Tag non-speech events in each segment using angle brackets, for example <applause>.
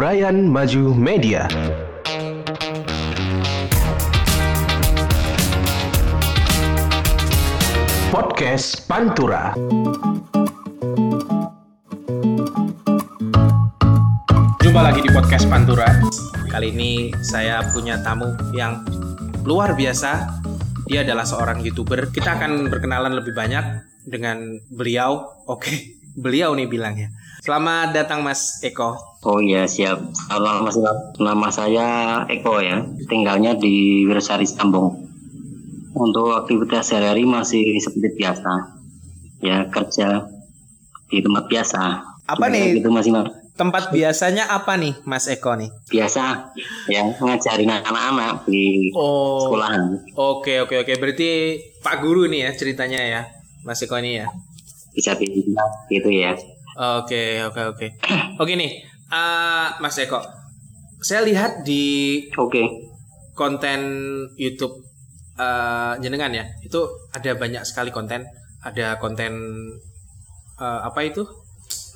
Brian Maju Media. Podcast Pantura. Jumpa lagi di podcast Pantura. Kali ini saya punya tamu yang luar biasa. Dia adalah seorang youtuber. Kita akan berkenalan lebih banyak dengan beliau. Oke, <laughs> beliau nih bilangnya. Selamat datang Mas Eko. Oh iya siap. Mas Nama saya Eko ya. Tinggalnya di Wirsari Sambung. Untuk aktivitas sehari-hari masih seperti biasa. Ya kerja di tempat biasa. Apa Cuma nih? Gitu masih Mas. Tempat biasanya apa nih Mas Eko nih? biasa ya ngajarin anak-anak di Oh. sekolahan. Oke oke oke. Berarti Pak Guru nih ya ceritanya ya, Mas Eko ini ya. Bisa dibilang gitu ya. Oke oke oke. Oke nih, eh, Mas Eko. Saya lihat di Oke. konten YouTube eh, jenengan ya, itu ada banyak sekali konten. Ada konten eh, apa itu?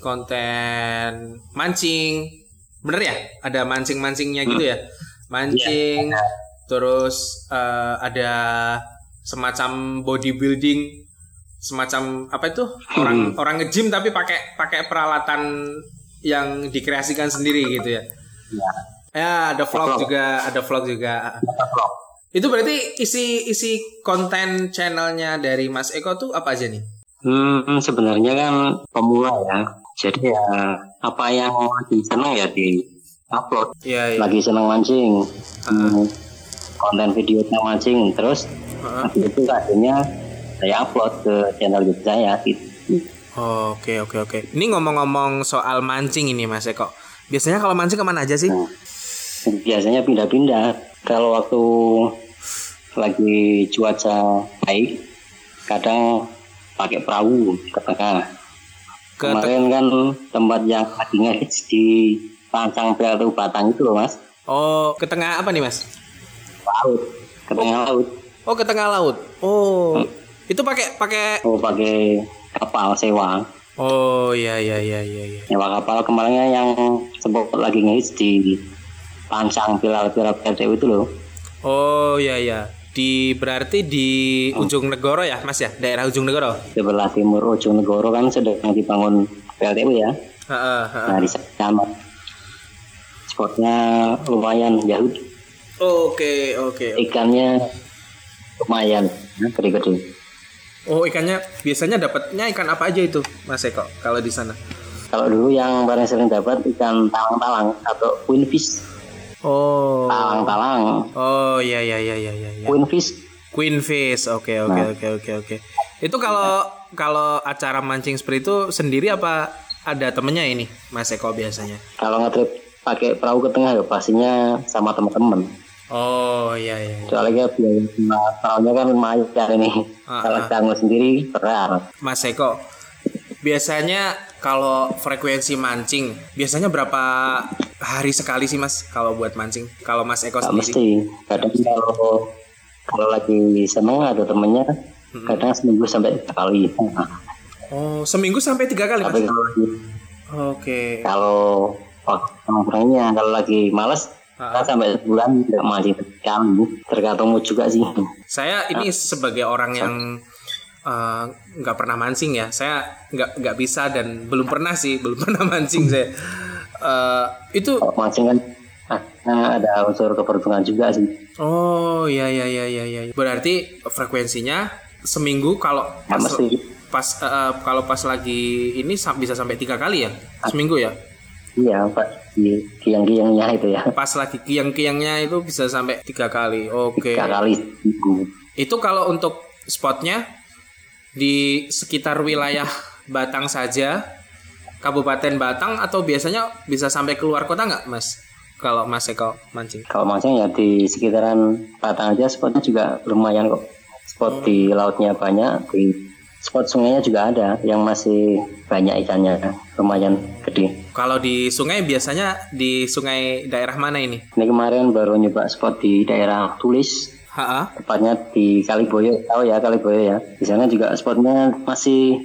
Konten mancing, bener ya? Ada mancing-mancingnya gitu ya? Mancing, Iya, terus eh, ada semacam bodybuilding, semacam apa itu? Orang orang nge-gym tapi pakai pakai peralatan yang dikreasikan sendiri gitu ya? Ya. Ya, ada vlog Vlog. juga, ada vlog juga. Itu berarti isi isi konten channelnya dari Mas Eko tuh apa aja nih? Hmm, sebenarnya kan pemula ya. Jadi ya apa yang lagi seneng ya di upload. Iya, iya. Lagi seneng mancing. Hmm, konten video mancing. Terus Heeh. habis itu akhirnya saya upload ke channel YouTube saya gitu. Oke, oke, oke. Ini ngomong-ngomong soal mancing ini Mas Eko. Biasanya kalau mancing ke mana aja sih? Hmm. Biasanya pindah-pindah. Kalau waktu lagi cuaca baik, kadang pakai perahu ke tengah. Ke Kemarin kan tempat yang lagi di Pancang Platu Batang itu loh mas, oh, ke tengah apa nih Mas? laut, ke tengah laut. Oh, ke tengah laut. Oh. Itu pakai pakai Oh pakai kapal sewa, Oh, iya iya iya iya iya. sewa kapal kemarinnya yang sempat lagi ngehits di Pancang Pilar-Pilar PLTU itu loh. Oh, iya iya. Di berarti di ujung negoro ya, Mas ya? Daerah ujung negoro. Sebelah timur Ujung Negoro kan sedang dibangun PLTU ya. Heeh, heeh. Nah di sana spotnya lumayan jauh, Oke, oke. ikannya lumayan ya, gede-gede. Oh, ikannya biasanya dapatnya ikan apa aja itu, Mas Eko? Kalau di sana? Kalau dulu yang paling sering dapat ikan talang-talang atau queenfish. Oh. Talang-talang, Oh, iya iya iya iya iya. iya. queenfish. Queen fish. Oke, oke, Nah. oke, oke, oke. Itu kalau kalau acara mancing seperti itu sendiri apa ada temennya ini, Mas Eko biasanya? Kalau ngetrip pakai perahu ke tengah ya pastinya sama teman-teman. Oh, iya iya. iya. Soalnya biaya sama perahunya kan lumayan ini. Ah, Kalau ah. kita sendiri berat. Mas Eko, biasanya kalau frekuensi mancing, biasanya berapa hari sekali sih Mas kalau buat mancing? Kalau Mas Eko sendiri? mesti. Kadang kalau kalau lagi seneng ada temennya, Hmm. kadang seminggu sampai tiga kali. Oh, seminggu sampai tiga kali Mas? kalau lagi Oke. kalau oh, kalau lagi males Ah, kita sampai sebulan tidak mancing sekali tergantung juga sih. Saya ini sebagai orang yang eh, nggak pernah mancing ya. Saya nggak nggak bisa dan belum pernah sih, belum <laughs> pernah mancing saya. Eh, itu kalau mancing kan ah, ada unsur keberuntungan juga sih. Oh ya ya ya ya ya. Berarti frekuensinya seminggu kalau nggak pas mesti. pas eh, kalau pas lagi ini sa- bisa sampai tiga kali ya? Seminggu ya. iya pak di kiang-kiangnya itu ya Pas lagi kiang-kiangnya itu bisa sampai tiga kali. Oke. tiga kali seminggu Itu kalau untuk spotnya di sekitar wilayah Batang saja, Kabupaten Batang atau biasanya bisa sampai keluar kota nggak, Mas? Kalau Mas Eko mancing. kalau mancing ya di sekitaran Batang aja spotnya juga lumayan kok spot di lautnya banyak di spot sungainya juga ada yang masih banyak ikannya lumayan gede Kalau di sungai biasanya di sungai daerah mana ini? ini kemarin baru nyoba spot di daerah Tulis. Tepatnya di Kaliboyo. Tahu ya Kaliboyo ya? Di sana juga spotnya masih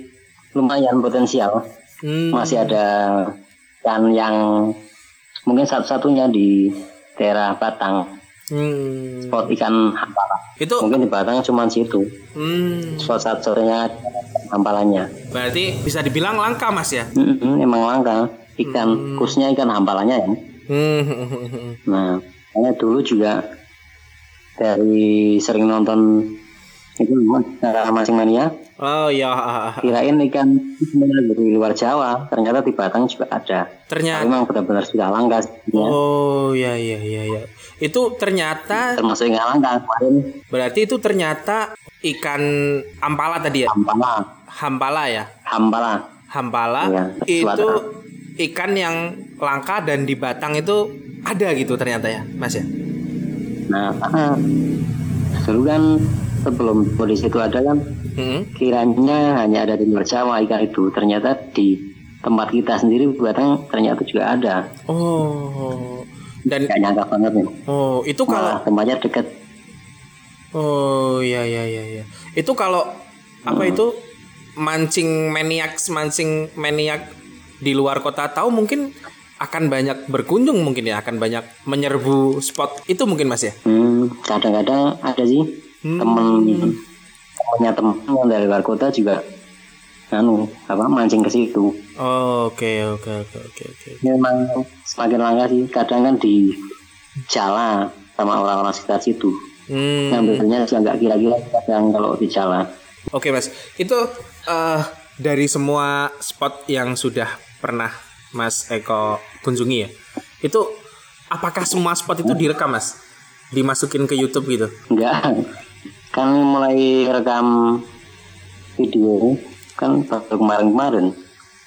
lumayan potensial. Hmm. masih ada ikan yang mungkin satu-satunya di daerah Batang. Hmm. spot ikan hampala Itu mungkin di Batang cuma situ. Hmm, spot satu-satunya hampalannya berarti bisa dibilang langka Mas ya. Mm-mm, emang langka ikan khususnya ikan hampalanya ya Hmm. nah saya dulu juga dari sering nonton itu cara masing mania Oh ya, kirain ikan dari luar Jawa ternyata di Batang juga ada ternyata. memang benar-benar sudah langka sebenarnya. Oh ya ya ya ya. Itu ternyata termasuk ikan langka berarti itu ternyata ikan ampala tadi ya. hampala Hampala ya. hampala Hampala Iya, itu ikan yang langka dan di Batang itu ada gitu ternyata ya, Mas ya. nah ah, dulu kan sebelum polisi itu ada kan Hmm. kiranya hanya ada di luar Jawa ikan itu ternyata di tempat kita sendiri Batang ternyata juga ada Oh. Dan nggak nyangka banget nih oh itu kalau malah tempatnya deket oh ya ya ya ya. Itu kalau apa itu mancing maniak mancing maniak di luar kota tahu mungkin akan banyak berkunjung mungkin ya akan banyak menyerbu spot itu mungkin Mas ya. hmm, kadang-kadang ada sih Hmm. temen temennya temen yang dari luar kota juga anu apa mancing ke situ Oh, Oke oke oke oke oke. memang semakin langka sih kadang kan di jala sama orang-orang sekitar situ Hmm. ngambilnya juga nggak kira-kira kadang kalau di jala Oke mas, itu eh, dari semua spot yang sudah pernah Mas Eko kunjungi ya, itu apakah semua spot itu direkam mas, dimasukin ke YouTube gitu? enggak. Kan mulai rekam video kan baru kemarin-kemarin.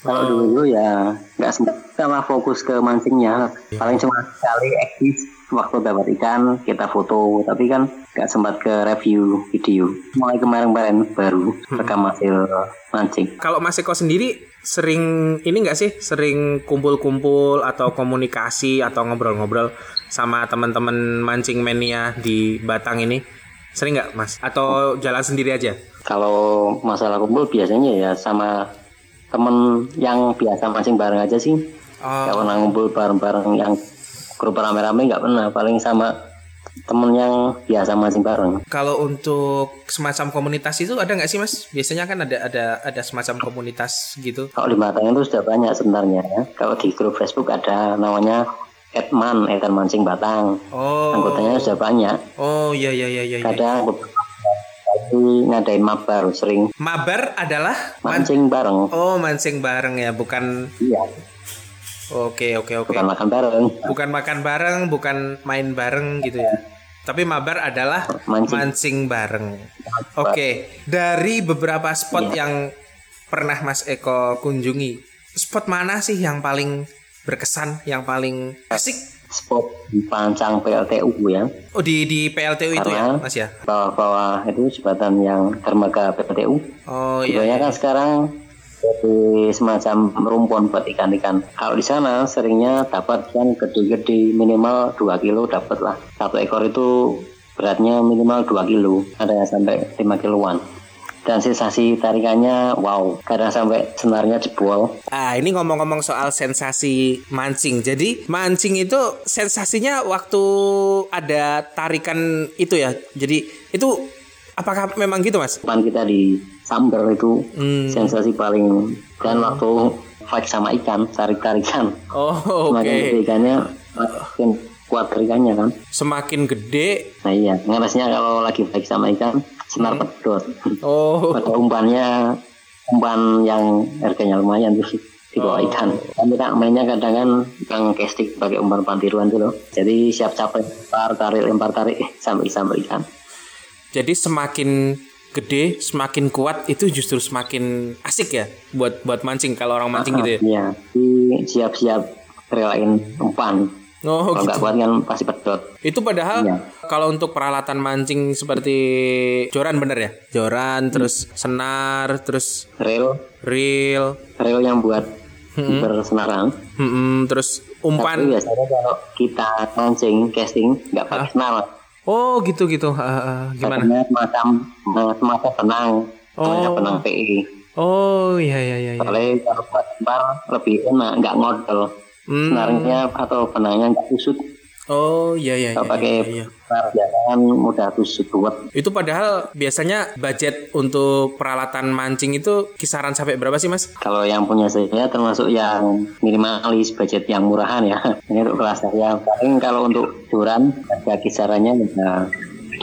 Kalau Oh. dulu dulu ya nggak sempat sama fokus ke mancingnya. Paling cuma sekali eksis waktu dapat ikan kita foto. Tapi kan nggak sempat ke review video. Mulai kemarin-kemarin baru rekam hasil mancing Kalau Mas Eko sendiri sering ini nggak sih, sering kumpul-kumpul atau komunikasi atau ngobrol-ngobrol sama teman-teman mancing mania di Batang ini? Sering nggak mas? Atau jalan sendiri aja? kalau masalah kumpul biasanya ya sama temen yang biasa mancing bareng aja sih. Oh, pernah ngumpul bareng-bareng yang grup rame-rame nggak pernah paling sama temen yang biasa mancing bareng Kalau untuk semacam komunitas itu ada nggak sih mas? Biasanya kan ada ada ada semacam komunitas gitu. kalau di Batang itu sudah banyak sebenarnya ya kalau di grup Facebook ada namanya Edman Edan Mancing Batang Oh. anggotanya sudah banyak Oh iya iya iya iya. iya. kadang kali ngadain mabar sering Mabar adalah man- mancing bareng Oh mancing bareng ya, bukan. iya Oke oke oke. bukan makan bareng Bukan makan bareng, bukan main bareng gitu ya. Tapi mabar adalah Mancing. mancing bareng. Oke, dari beberapa spot Iya. yang pernah Mas Eko kunjungi, spot mana sih yang paling berkesan, yang paling asik? spot di Pancang PLTU ya Oh di di PLTU itu ya, Karena- Mas ya? bawah-bawah itu jembatan yang dermaga PLTU Oh iya. Sebenarnya kan sekarang jadi semacam rumpun buat ikan-ikan. Kalau di sana seringnya dapat ikan gede-gede minimal 2 kilo dapat lah. Satu ekor itu beratnya minimal 2 kilo, ada yang sampai 5 kiloan. Dan sensasi tarikannya wow, kadang sampai senarnya jebol. Ah, ini ngomong-ngomong soal sensasi mancing. Jadi, mancing itu sensasinya waktu ada tarikan itu ya. Jadi, itu apakah memang gitu, Mas? Depan kita di Samber itu Hmm. sensasi paling dan waktu fight sama ikan, tarik-tarikan. Oh, oke. Semakin gede ikannya, makin kuat tarikannya kan. Semakin gede. Nah iya, ngerasnya kalau lagi baik sama ikan, senar pedot. Oh, Pada umpannya, umpan yang harganya lumayan tuh di bawah Oh. ikan. Tak mainnya kadang kan yang casting pakai umpan pantiruan tuh loh. Jadi siap capek, lempar tarik, lempar tarik sampai sampai ikan. Jadi semakin gede, semakin kuat itu justru semakin asik ya buat buat mancing kalau orang mancing gitu ya. Iya, siap-siap relain umpan. Oh, Kalau gitu. kuat kan pasti pedot. Itu padahal Iya. kalau untuk peralatan mancing seperti joran bener ya? Joran, terus senar, terus Reel, reel, reel yang buat bersenaran. mm-mm, terus Tapi umpan. biasanya kalau kita mancing, casting, nggak pakai senar. Oh gitu gitu. Ah, gimana? Semacam semacam benang, namanya Oh. benang PE. Oh iya iya iya. iya. Soalnya kalau buat lempar lebih enak, nggak ngodol. Hmm. senarnya atau benangnya nggak kusut. Oh iya iya. Kalau iya, pakai iya, iya. kan mudah kusut buat. Itu padahal biasanya budget untuk peralatan mancing itu kisaran sampai berapa sih mas? Kalau yang punya saya termasuk yang minimalis budget yang murahan ya. <laughs> Ini untuk kelas saya. Paling kalau untuk duran harga kisarannya bisa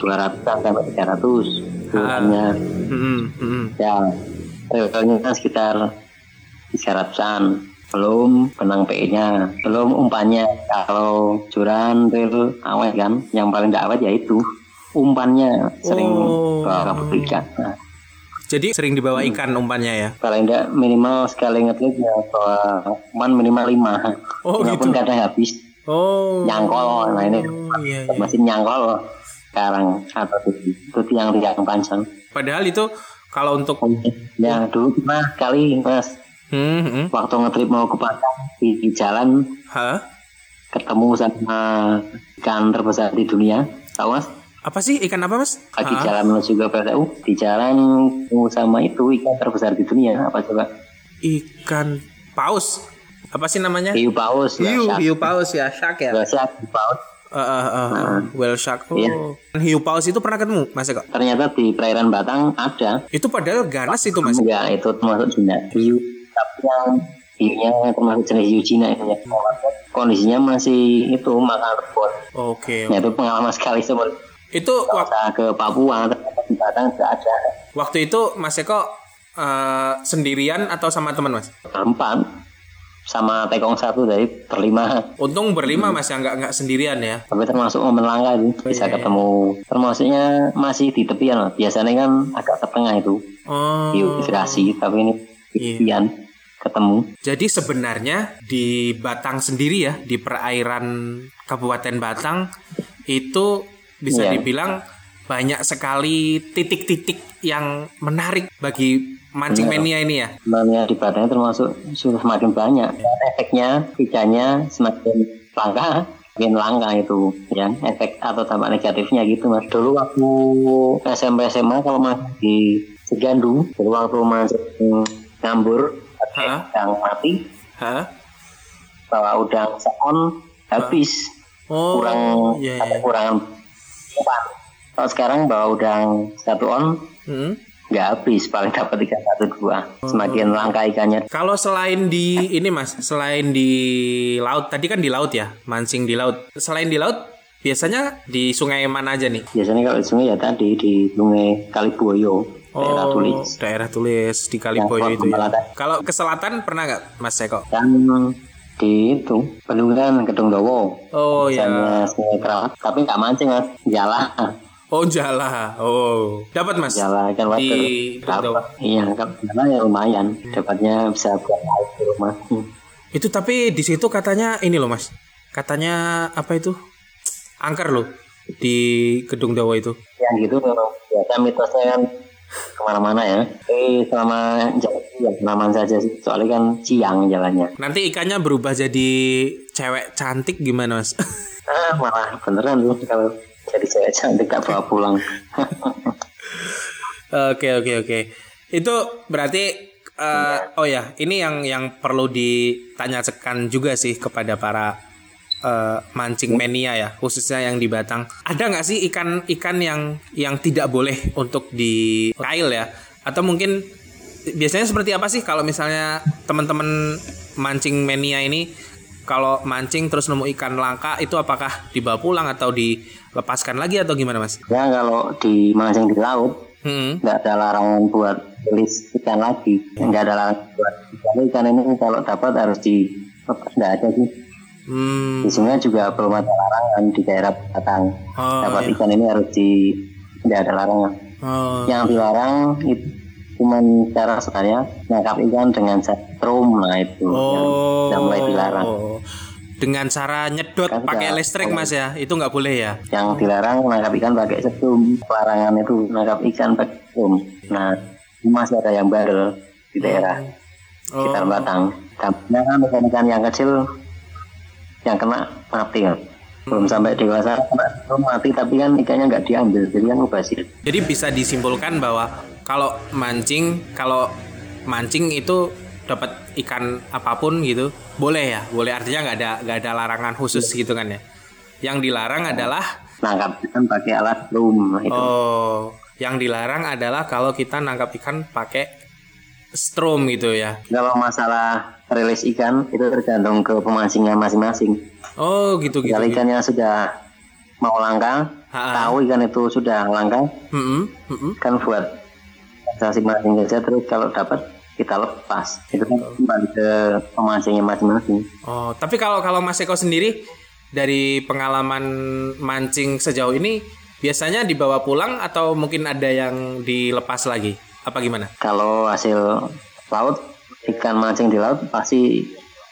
200 sampai 300 durannya. Hmm, hmm. Ya, kan sekitar 300-an. Belum benang PE-nya, belum umpannya. Kalau curan, reel, awet kan, yang paling tidak awet ya itu umpannya sering Oh. bawa kabut ikan. Nah, Jadi sering dibawa ikan umpannya ya? paling tidak minimal sekali ngetrip ya bawa umpan minimal 5. Oh, Walaupun gitu. kadang habis Oh. nyangkol. Nah ini Oh iya, iya. masih nyangkol sekarang atau itu, itu tiang-tiang panjang. Padahal itu kalau untuk Ya dulu pernah kali mas hmm, hmm. waktu ngetrip mau ke Padang di, jalan Hah? ketemu sama ikan terbesar di dunia tahu mas Apa sih ikan apa mas? lagi Hah? jalan menuju ke PLTU di jalan ketemu sama itu ikan terbesar di dunia apa coba Ikan paus. Apa sih namanya? hiu paus ya, Hiu, hiu paus ya, shark ya. Shark, hiu paus Eh, eh, eh, whale shark. Oh. Iya. Hiu paus itu pernah ketemu mas Eko? ternyata di perairan Batang ada Itu padahal ganas itu mas. enggak itu termasuk Cina hiu tapi yang hiunya termasuk jenis hiu Cina itu ya kondisinya masih itu makan rebon Oke. nah itu pengalaman sekali seperti Itu wak- Usaha ke Papua di Batang tidak ada waktu itu mas Eko eh, sendirian atau sama teman mas? berempat sama tekong satu dari berlima Untung berlima mas ya nggak nggak sendirian ya. tapi termasuk momen langka itu bisa iya, iya. ketemu termasuknya masih di tepian loh. biasanya kan agak ke tengah itu Oh. gerasi tapi ini di Iya. Ketemu Jadi sebenarnya di Batang sendiri ya, di perairan Kabupaten Batang itu bisa Iya. dibilang banyak sekali titik-titik yang menarik bagi mancing Benar. mania ini ya. sebenarnya di Batang termasuk sudah semakin banyak efeknya ikannya semakin langka semakin langka itu ya efek atau dampak negatifnya gitu mas dulu waktu SMP SMA kalau masih di Segandu dulu waktu masih ngambur Hah? yang mati Hah? bawa udang seon habis Oh, kurang ada iya. kurangan umpan. Kalau sekarang bawa udang satu on Hmm. nggak habis paling dapat tiga satu dua Oh. semakin langka ikannya Kalau selain di ini mas, selain di laut, tadi kan di laut ya, mancing di laut. Selain di laut, biasanya di sungai mana aja nih? biasanya kalau di sungai ya tadi di sungai Kaliboyo daerah tulis daerah tulis di Kaliboyo Yang itu ya. Kalau ke selatan pernah nggak Mas Eko? dan di itu Bendungan Gedung Dowo Oh ya. Sungai Kerawat tapi nggak mancing mas jala Oh jala. Oh. Dapat Mas? jala ikan water Di dapat iya kalau jala ya lumayan dapatnya bisa buat lauk di rumah Hmm. Itu tapi di situ katanya ini loh Mas. Katanya apa itu? Angker loh di Gedung Dawa itu. yang gitu memang biasa mitosnya kan ke mana-mana ya. Tapi selama jalan ya aman saja sih. Soalnya kan siang jalannya. Nanti ikannya berubah jadi cewek cantik gimana Mas? <laughs> ah malah beneran tuh kalau jadi cewek cantik gak bawa pulang. <laughs> Oke oke oke. Itu berarti eh, oh ya ini yang yang perlu ditanyakan juga sih kepada para eh, mancing mania ya khususnya yang di Batang. Ada nggak sih ikan ikan yang yang tidak boleh untuk di kail ya? Atau mungkin biasanya seperti apa sih kalau misalnya teman-teman mancing mania ini kalau mancing terus nemu ikan langka itu apakah dibawa pulang atau dilepaskan lagi atau gimana mas? ya kalau di mancing di laut Hmm. nggak ada larangan buat rilis ikan lagi nggak ada larangan buat ikan ikan ini kalau dapat harus di nggak ada sih Hmm. di sungai juga belum ada larangan di daerah Batang Oh, dapat iya. ikan ini harus di nggak ada larangan Oh. yang dilarang itu cuman cara sebenarnya nangkap ikan dengan setrum nah itu yang, yang mulai dilarang Oh. Dengan cara nyedot Kan pakai listrik mas ya, itu nggak boleh ya? yang dilarang nangkap ikan pakai setrum larangan itu nangkap ikan pakai setrum nah masih ada yang barel di daerah Oh. sekitar Batang dampaknya kan ikan-ikan yang kecil yang kena mati kan belum sampai dewasa mati tapi kan ikannya nggak diambil jadi kan mubazir. Jadi bisa disimpulkan bahwa kalau mancing, kalau mancing itu dapat ikan apa pun gitu boleh ya boleh. Artinya nggak ada nggak ada larangan khusus gitu kan ya. Yang dilarang adalah nangkap ikan pakai alat strum itu oh yang dilarang adalah kalau kita nangkap ikan pakai strom gitu ya. Kalau masalah rilis ikan itu tergantung ke pemancingan masing-masing oh gitu gitu, kalau gitu. ikannya sudah mau langka Ha-ha. tahu ikan itu sudah langka Mm-mm, mm-mm. kan buat masing-masing saja terus kalau dapat kita lepas itu kan kembali ke pemancingnya masing-masing Oh, tapi kalau kalau Mas Eko sendiri dari pengalaman mancing sejauh ini biasanya dibawa pulang atau mungkin ada yang dilepas lagi? Apa gimana? kalau hasil laut ikan mancing di laut pasti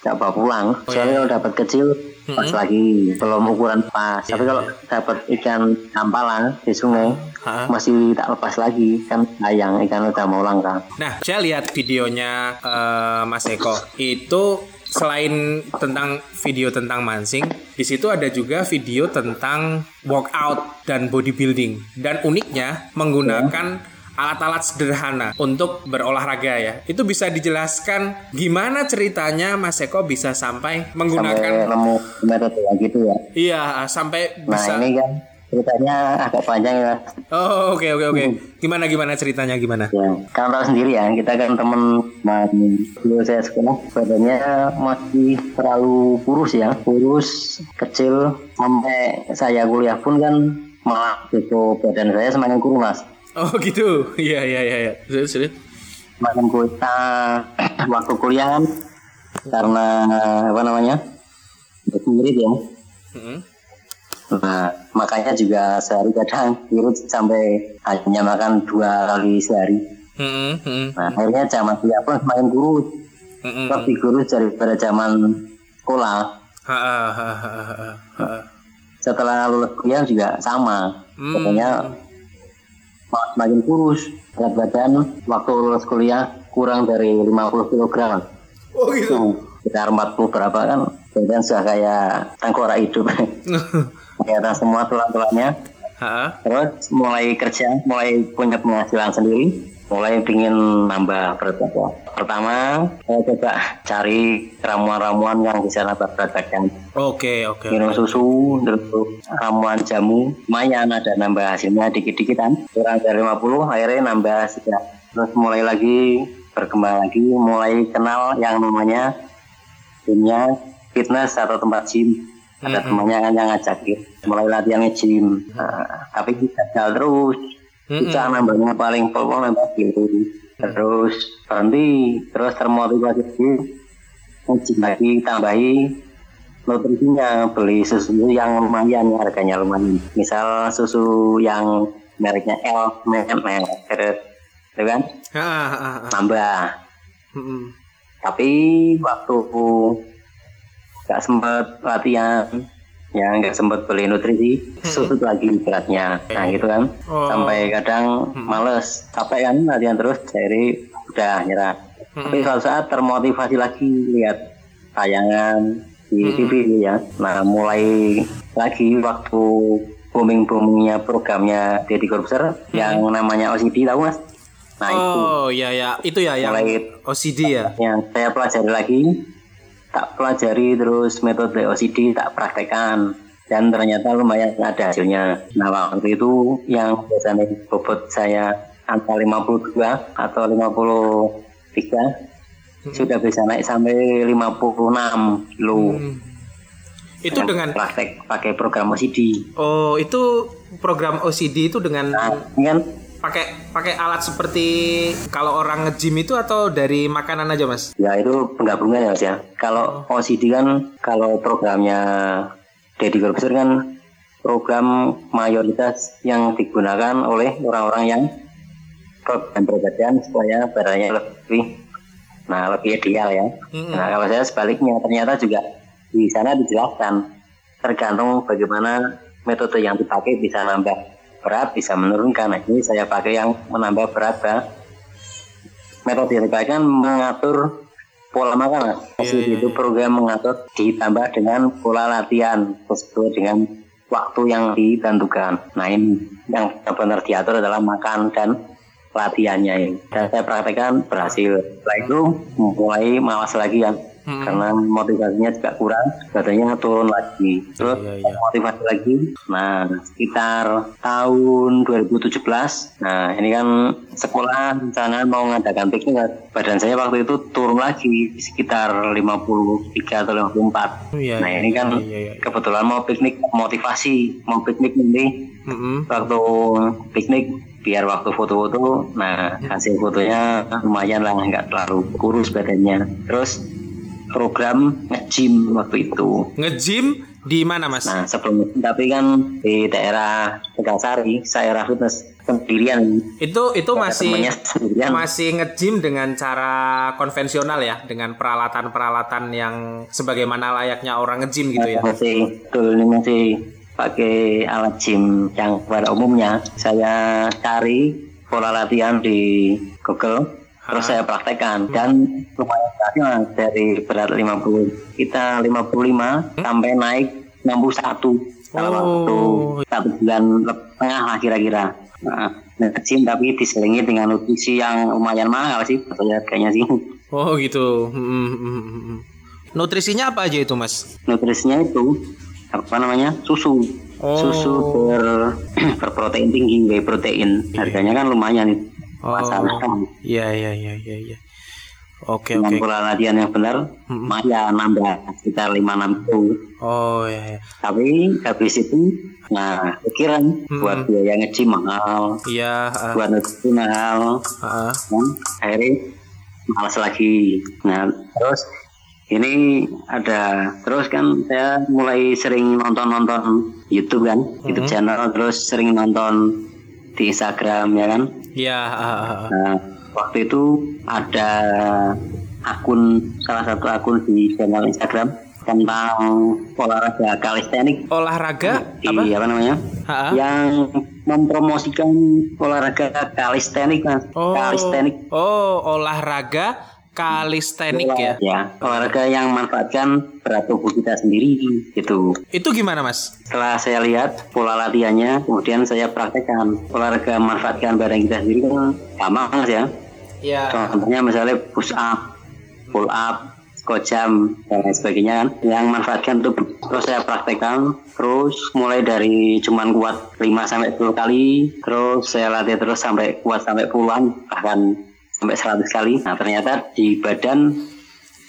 nggak bawa pulang. Oh, soalnya iya. kalau dapat kecil pas lagi belum ukuran pas. Tapi kalau dapat ikan tampalan di sungai Ha? masih tak lepas lagi. Kan sayang ikan udah mau langka Nah, saya lihat videonya eh, Mas Eko. Itu selain tentang video tentang mancing, di situ ada juga video tentang workout dan bodybuilding. Dan uniknya menggunakan alat-alat sederhana untuk berolahraga ya. Itu bisa dijelaskan gimana ceritanya Mas Eko bisa sampai sampai menggunakan nemu metode gitu ya iya sampai nah bisa ini kan ceritanya agak panjang ya Oh, oke oke oke. Gimana gimana ceritanya gimana? Ya, kan tahu sendiri ya, kita kan teman main dulu saya sekolah badannya masih terlalu kurus ya, kurus, kecil, sampai saya kuliah pun kan malah itu badan saya semakin kurus mas. Oh, gitu. <laughs> Iya iya iya iya. Serius serius. Semakin kita <clears throat> waktu kuliah kan, karena apa namanya, mirip ya. Mm-mm. Nah, makanya juga sehari kadang irut sampai hanya makan dua kali sehari. Mm-mm, mm-mm, Nah, akhirnya zaman kuliah pun semakin kurus. mm-mm. lebih kurus daripada zaman sekolah. Ha, ha, ha, ha, ha. Setelah lulus kuliah juga sama. Hmm. Pokoknya makin kurus. Berat badan waktu lulus kuliah kurang dari 50 kg. Oh gitu. Tuh, sekitar 40 berapa kan. Badan sudah kayak tengkorak hidup. <laughs> Kelihatan semua tulang-tulangnya. Terus mulai kerja, mulai punya penghasilan sendiri, mulai ingin nambah berat badan. Pertama, saya coba cari ramuan-ramuan yang bisa nambah berat badan. Oke oke. Minum susu, terus ramuan jamu, lumayan ada nambah hasilnya dikit-dikit kan. Kurang dari 50, akhirnya nambah sedikit. Terus mulai lagi, berkembang lagi, mulai kenal yang namanya dunia fitness atau tempat gym. Ada temannya kan yang ngajakin, mulai latihan gym. Nah, tapi gagal terus. Bisa nambahnya paling pol nambah gitu. Terus berhenti, terus termotivasi lagi, lagi, tambahi nutrisinya beli susu yang lumayan harganya lumayan. Misal susu yang mereknya L merek merek itu kan? Nambah Mm-mm. tapi waktu nggak sempat latihan ya nggak sempat beli nutrisi susu lagi beratnya. Nah gitu kan. Oh. sampai kadang males capek kan latihan terus jadi udah nyerah. Tapi suatu saat termotivasi lagi lihat tayangan di TV ya. Nah mulai lagi waktu booming boomingnya programnya Deddy Corbuzier yang namanya OCD tahu mas? Nah itu. Oh ya ya. Itu ya yang Mulai- OCD ya. yang saya pelajari lagi tak pelajari terus metode OCD tak praktekkan. Dan ternyata lumayan ada hasilnya. Nah waktu itu yang biasanya bobot saya angka 52 atau 53 sudah bisa naik sampai 56 kilo Itu dengan praktek pakai program OCD oh itu program OCD itu dengan nah kan pakai pakai alat seperti kalau orang nge-gym itu atau dari makanan aja mas? Ya itu penggabungan ya mas ya. Kalau OCD kan kalau programnya Deddy Corbuzier kan program mayoritas yang digunakan oleh orang-orang yang berbadan supaya badannya lebih nah lebih ideal ya. Nah kalau saya sebaliknya ternyata juga di sana dijelaskan tergantung bagaimana metode yang dipakai bisa nambah berat bisa menurunkan. Nah, ini saya pakai yang menambah berat ya metode yang dipakai kan mengatur pola makan Mas. Jadi itu program mengatur ditambah dengan pola latihan sesuai dengan waktu yang ditentukan. Nah ini yang benar diatur adalah makan dan latihannya ini. Dan saya praktekkan berhasil. Setelah itu mulai malas lagi kan. Hmm. Karena motivasinya juga kurang, badannya turun lagi. Terus Iya, iya. motivasi lagi. Nah, sekitar tahun 2017. Nah, ini kan sekolah rencana mau mengadakan piknik. Badan saya waktu itu turun lagi sekitar 53 atau 54. Iya, Nah, iya, ini kan iya, iya, iya. kebetulan mau piknik motivasi, mau piknik nanti Mm-mm. waktu piknik biar waktu foto-foto nah hasil fotonya lumayan lah nggak terlalu kurus badannya terus program nge-gym waktu itu. Nge-gym di mana mas? nah sebelum tapi kan di daerah Tegasari saya fitness sendirian. Itu itu masih sendirian. masih nge-gym dengan cara konvensional ya, dengan peralatan-peralatan yang sebagaimana layaknya orang nge-gym gitu ya. masih betul ini masih pakai alat gym yang pada umumnya. Saya cari pola latihan di Google terus saya praktekkan. Dan lumayan berhasil Mas. dari berat 50 kita 55 sampai naik 61 dalam Oh. waktu satu bulan setengah lah kira-kira nah, gym tapi diselingi dengan nutrisi yang lumayan mahal sih saya kayaknya sih Oh gitu. Hmm, hmm, hmm, hmm. Nutrisinya apa aja itu mas? nutrisinya itu apa namanya susu Oh. susu ber <clears throat> berprotein tinggi whey protein harganya kan lumayan itu Oh. Iya iya iya iya. iya. Oke dengan oke. pola latihan yang benar Mm-mm. ya nambah sekitar 5 6 kilo Oh iya iya. tapi habis itu nah pikiran Mm-mm. buat biaya nge-gym mahal Iya. ah, buat nutrisi mahal ah. kan akhirnya malas lagi nah terus ini ada terus kan saya mulai sering nonton-nonton YouTube kan YouTube channel terus sering nonton di Instagram ya kan Iya. ah, ah, ah. nah waktu itu ada akun salah satu akun di channel Instagram tentang olahraga kalistenik Olahraga di apa? apa namanya Ah, ah. yang mempromosikan olahraga kalistenik mas Oh. kalistenik Oh olahraga kalistenik ya. ya olahraga yang manfaatkan berat tubuh kita sendiri gitu Itu gimana mas? setelah saya lihat pola latihannya kemudian saya praktekkan olahraga manfaatkan badan kita sendiri kan gampang mas ya Iya. contohnya misalnya push up pull up jump dan lain sebagainya kan yang manfaatkan tubuh terus saya praktekkan terus mulai dari cuman kuat 5 sampai 10 kali terus saya latih terus sampai kuat sampai puluhan bahkan sampai 100 kali. Nah ternyata di badan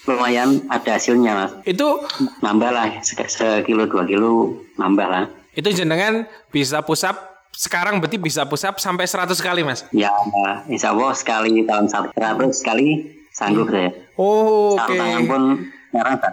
lumayan ada hasilnya mas. Itu nambah lah se- sekilo dua kilo nambah lah. itu jenengan bisa push up sekarang berarti bisa push up sampai 100 kali mas. ya insya Allah sekali tahun satu seratus sekali sanggup saya. Oh, oke. tangan pun sekarang tak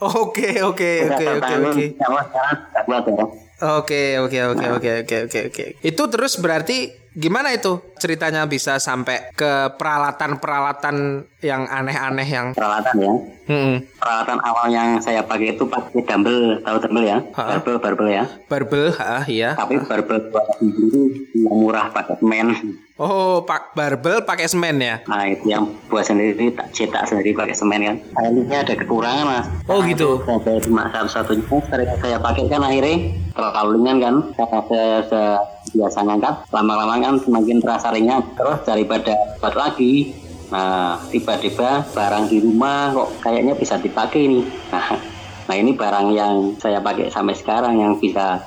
Oke oke oke oke sekarang tak ya Oke oke oke oke oke oke oke. Itu terus berarti gimana itu? Ceritanya bisa sampai ke peralatan-peralatan yang aneh-aneh yang peralatan ya. Hmm, peralatan awal yang saya pakai itu pakai dumbbell tahu dumbbell ya? Ha. barbel barbel ya? Barbel ah iya. tapi barbel buat sendiri yang murah pakai semen Oh, pak barbel pakai semen ya. nah itu yang buat sendiri tak cetak sendiri pakai semen kan? Akhirnya ada kekurangan mas. Oh, gitu. Nah, saya cuma satu-satunya sering saya pakai kan akhirnya. Terlalu ringan kan? Karena saya, saya biasa ngangkat lama-lama kan semakin terasa ringan. Terus daripada buat lagi nah tiba-tiba barang di rumah kok kayaknya bisa dipakai nih. Nah, <laughs> nah ini barang yang saya pakai sampai sekarang yang bisa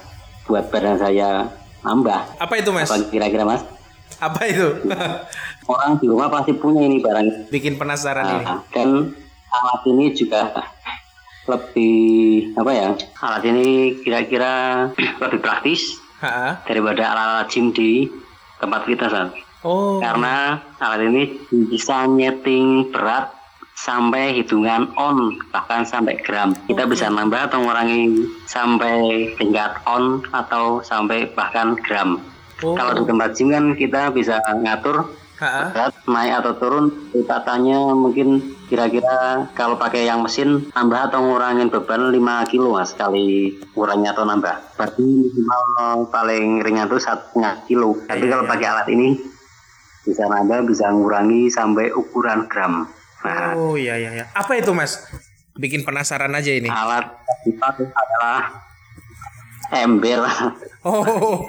buat badan saya nambah. Apa itu mas? apa kira-kira mas Apa itu? <laughs> orang di rumah pasti punya ini barang Bikin penasaran ini. Nah, dan alat ini juga lebih apa ya? Alat ini kira-kira <clears throat> lebih praktis Ha? daripada alat-alat gym di tempat kita, San. Oh. Karena alat ini bisa nyeting berat sampai hitungan on bahkan sampai gram kita bisa nambah atau mengurangi sampai tingkat on atau sampai bahkan gram Oh. kalau di tempat gym kan kita bisa ngatur Ha? berat naik atau turun tanya mungkin kira-kira kalau pakai yang mesin tambah atau ngurangin beban 5 kilo mas sekali kurangnya atau nambah berarti minimal paling ringan tuh satu setengah kilo tapi Iya, kalau iya. pakai alat ini bisa nambah bisa ngurangi sampai ukuran gram nah Oh iya iya iya. Apa itu mas? Bikin penasaran aja ini. alat dipakai adalah ember. Oh,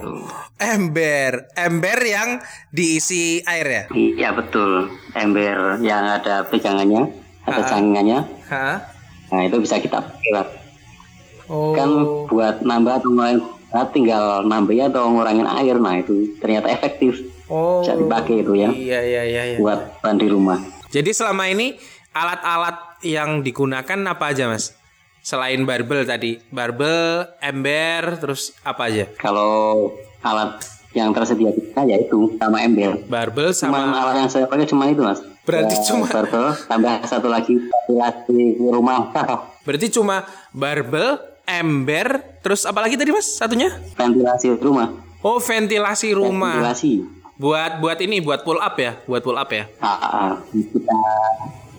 ember, ember yang diisi air ya? Iya betul, ember yang ada pegangannya, ada Ah. cangkingannya. Hah? Nah itu bisa kita Mas. Oh. kan buat nambah atau ngurangin berat tinggal nambahin atau ngurangin air nah itu ternyata efektif oh. bisa dipakai itu ya Iya, iya, iya, iya. buat bahan di rumah Jadi selama ini alat-alat yang digunakan apa aja, Mas? Selain barbel tadi, barbel, ember, terus apa aja? kalau alat yang tersedia kita yaitu sama ember Barbel cuma sama alat yang saya pakai cuma itu mas Berarti Ya, cuma- barbel tambah satu lagi ventilasi di rumah <laughs> berarti cuma barbel, ember, terus apa lagi tadi, Mas? Satunya? ventilasi rumah Oh, ventilasi rumah. ventilasi Buat buat ini, buat pull up ya, buat pull up ya. ah, ah, kita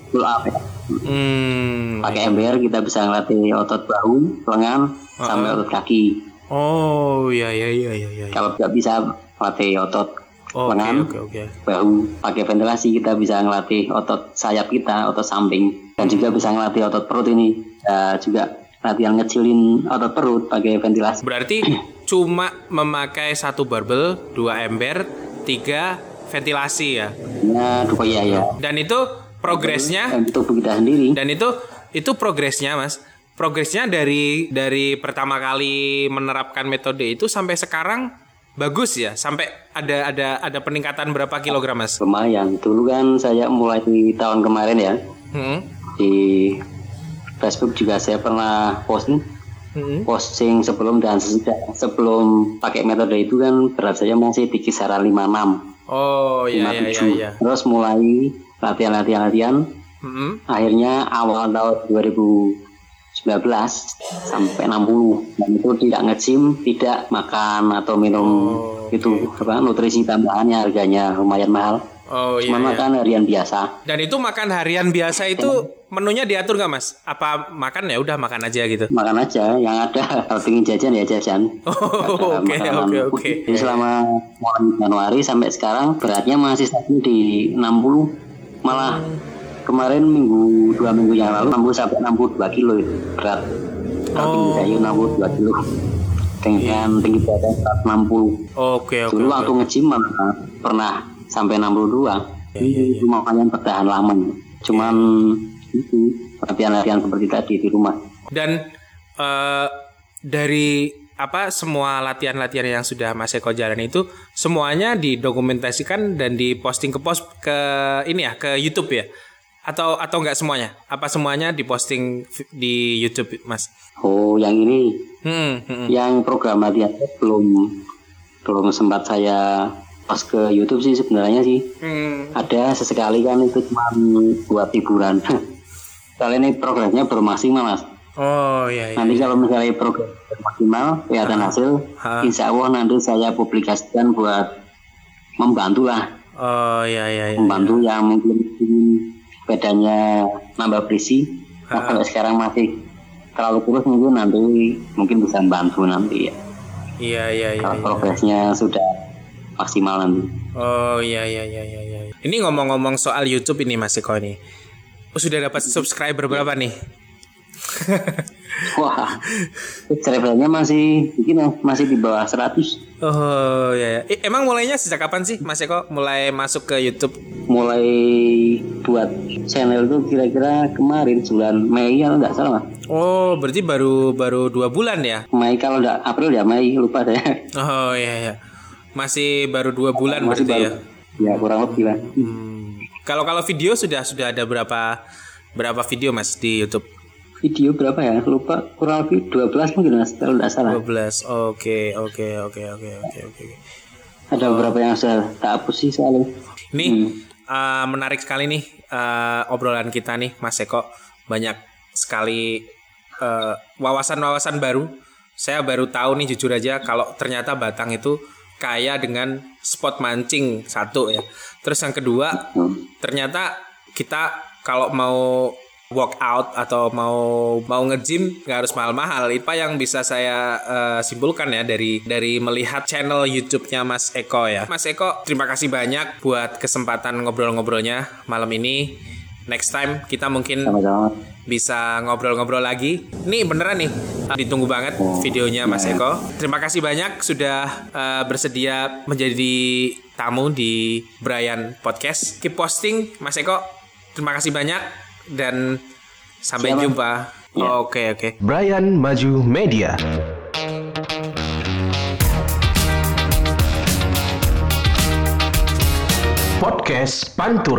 pull up ya Hmm. pakai ember kita bisa ngelatih otot bahu lengan sampai otot kaki Oh, iya iya iya iya iya. kalau nggak bisa latih otot Oke, lengan oke, oke. bahu pakai ventilasi kita bisa ngelatih otot sayap kita otot samping dan juga bisa ngelatih otot perut ini Ya, juga latihan ngecilin otot perut pakai ventilasi Berarti <clears throat> cuma memakai satu barbel, dua ember, tiga ventilasi ya. ya dua ya ya Dan itu progresnya dan tubuh kita sendiri dan itu itu progresnya, Mas. Progresnya dari dari pertama kali menerapkan metode itu sampai sekarang bagus ya. Sampai ada ada ada peningkatan berapa kilogram, Mas? lumayan dulu kan saya mulai di tahun kemarin ya Hmm. di Facebook juga saya pernah posting Hmm. posting sebelum dan sesudah sebelum pakai metode itu kan berat saya masih di kisaran 56 Oh, iya iya iya 57 iya. terus mulai latihan latihan latihan Hmm. akhirnya awal tahun 2019 sampai 60 dan itu tidak nge-gym tidak makan atau minum Oh, itu apa nutrisi tambahannya harganya lumayan mahal Oh iya. cuma iya. makan harian biasa Dan itu makan harian biasa itu menunya diatur nggak mas? Apa makan ya udah makan aja gitu? makan aja yang ada <laughs> kalau ingin jajan ya jajan Oh, oke oke oke. Jadi selama Januari sampai sekarang beratnya masih stabil di 60 malah kemarin minggu dua minggu yang lalu 60 sampai 62 kilo itu berat. Kalau tinggi saya 62 kilo. Dengan tinggi badan 160 Oke oke. dulu oke. waktu malah pernah sampai 62 ini lumayan bertahan lama. Cuman itu latihan-latihan seperti tadi di rumah. Dan eh, dari apa semua latihan-latihan yang sudah Mas Eko jalan itu semuanya didokumentasikan dan diposting ke pos ke ini ya ke YouTube ya? Atau atau enggak semuanya? Apa semuanya diposting di YouTube Mas? oh yang ini Hmm, hmm, hmm. yang program latihan belum belum sempat saya pas ke YouTube sih sebenarnya sih Hmm. ada sesekali kan itu cuma buat hiburan <laughs> kali ini progresnya belum maksimal mas Oh iya iya. nanti kalau misalnya program maksimal kelihatan hasil Ha. insya Allah nanti saya publikasikan buat membantu lah Oh iya iya iya. membantu yang mungkin bedanya nambah berisi nah, kalau sekarang masih terlalu kurus mungkin nanti mungkin bisa membantu nanti ya Iya iya iya. kalau iya. progresnya sudah maksimal nanti Oh iya iya iya iya iya. Ini ngomong-ngomong soal YouTube ini Mas Eko ini. Oh, sudah dapat subscriber berapa nih? <laughs> wah subscribernya masih mungkin ya, masih di bawah 100 Oh iya. iya. Eh, emang mulainya sejak kapan sih Mas Eko mulai masuk ke YouTube? mulai buat channel itu kira-kira kemarin bulan Mei kalau nggak salah mas Oh berarti baru baru dua bulan ya? Mei kalau nggak April ya Mei lupa saya Oh iya iya. Masih baru dua bulan masih berarti baru ya? ya kurang lebih lah Hmm. Kalau kalau video sudah sudah ada berapa berapa video Mas di YouTube? Video berapa ya lupa kurang lebih 12 mungkin mas kalau nggak salah 12. Oke oke oke oke oke oke. ada beberapa yang sudah tak hapus sih soalnya Ini Hmm. uh, menarik sekali nih uh, obrolan kita nih, Mas Eko. Banyak sekali uh, wawasan-wawasan baru. Saya baru tahu nih jujur aja kalau ternyata Batang itu kaya dengan spot mancing satu ya. Terus yang kedua, Hmm. ternyata kita kalau mau workout atau mau mau nge-gym nggak harus mahal-mahal. Apa yang bisa saya eh, simpulkan ya dari dari melihat channel YouTube-nya Mas Eko ya. Mas Eko, terima kasih banyak buat kesempatan ngobrol-ngobrolnya malam ini next time kita mungkin Sama-sama. bisa ngobrol-ngobrol lagi. Nih beneran nih, ditunggu banget videonya Mas Eko. Terima kasih banyak sudah eh, bersedia menjadi tamu di Brian Podcast. Keep posting Mas Eko. Terima kasih banyak dan sampai Siap, Mas. jumpa. Ya. Oke oke. Brian Maju Media. Podcast Pantura.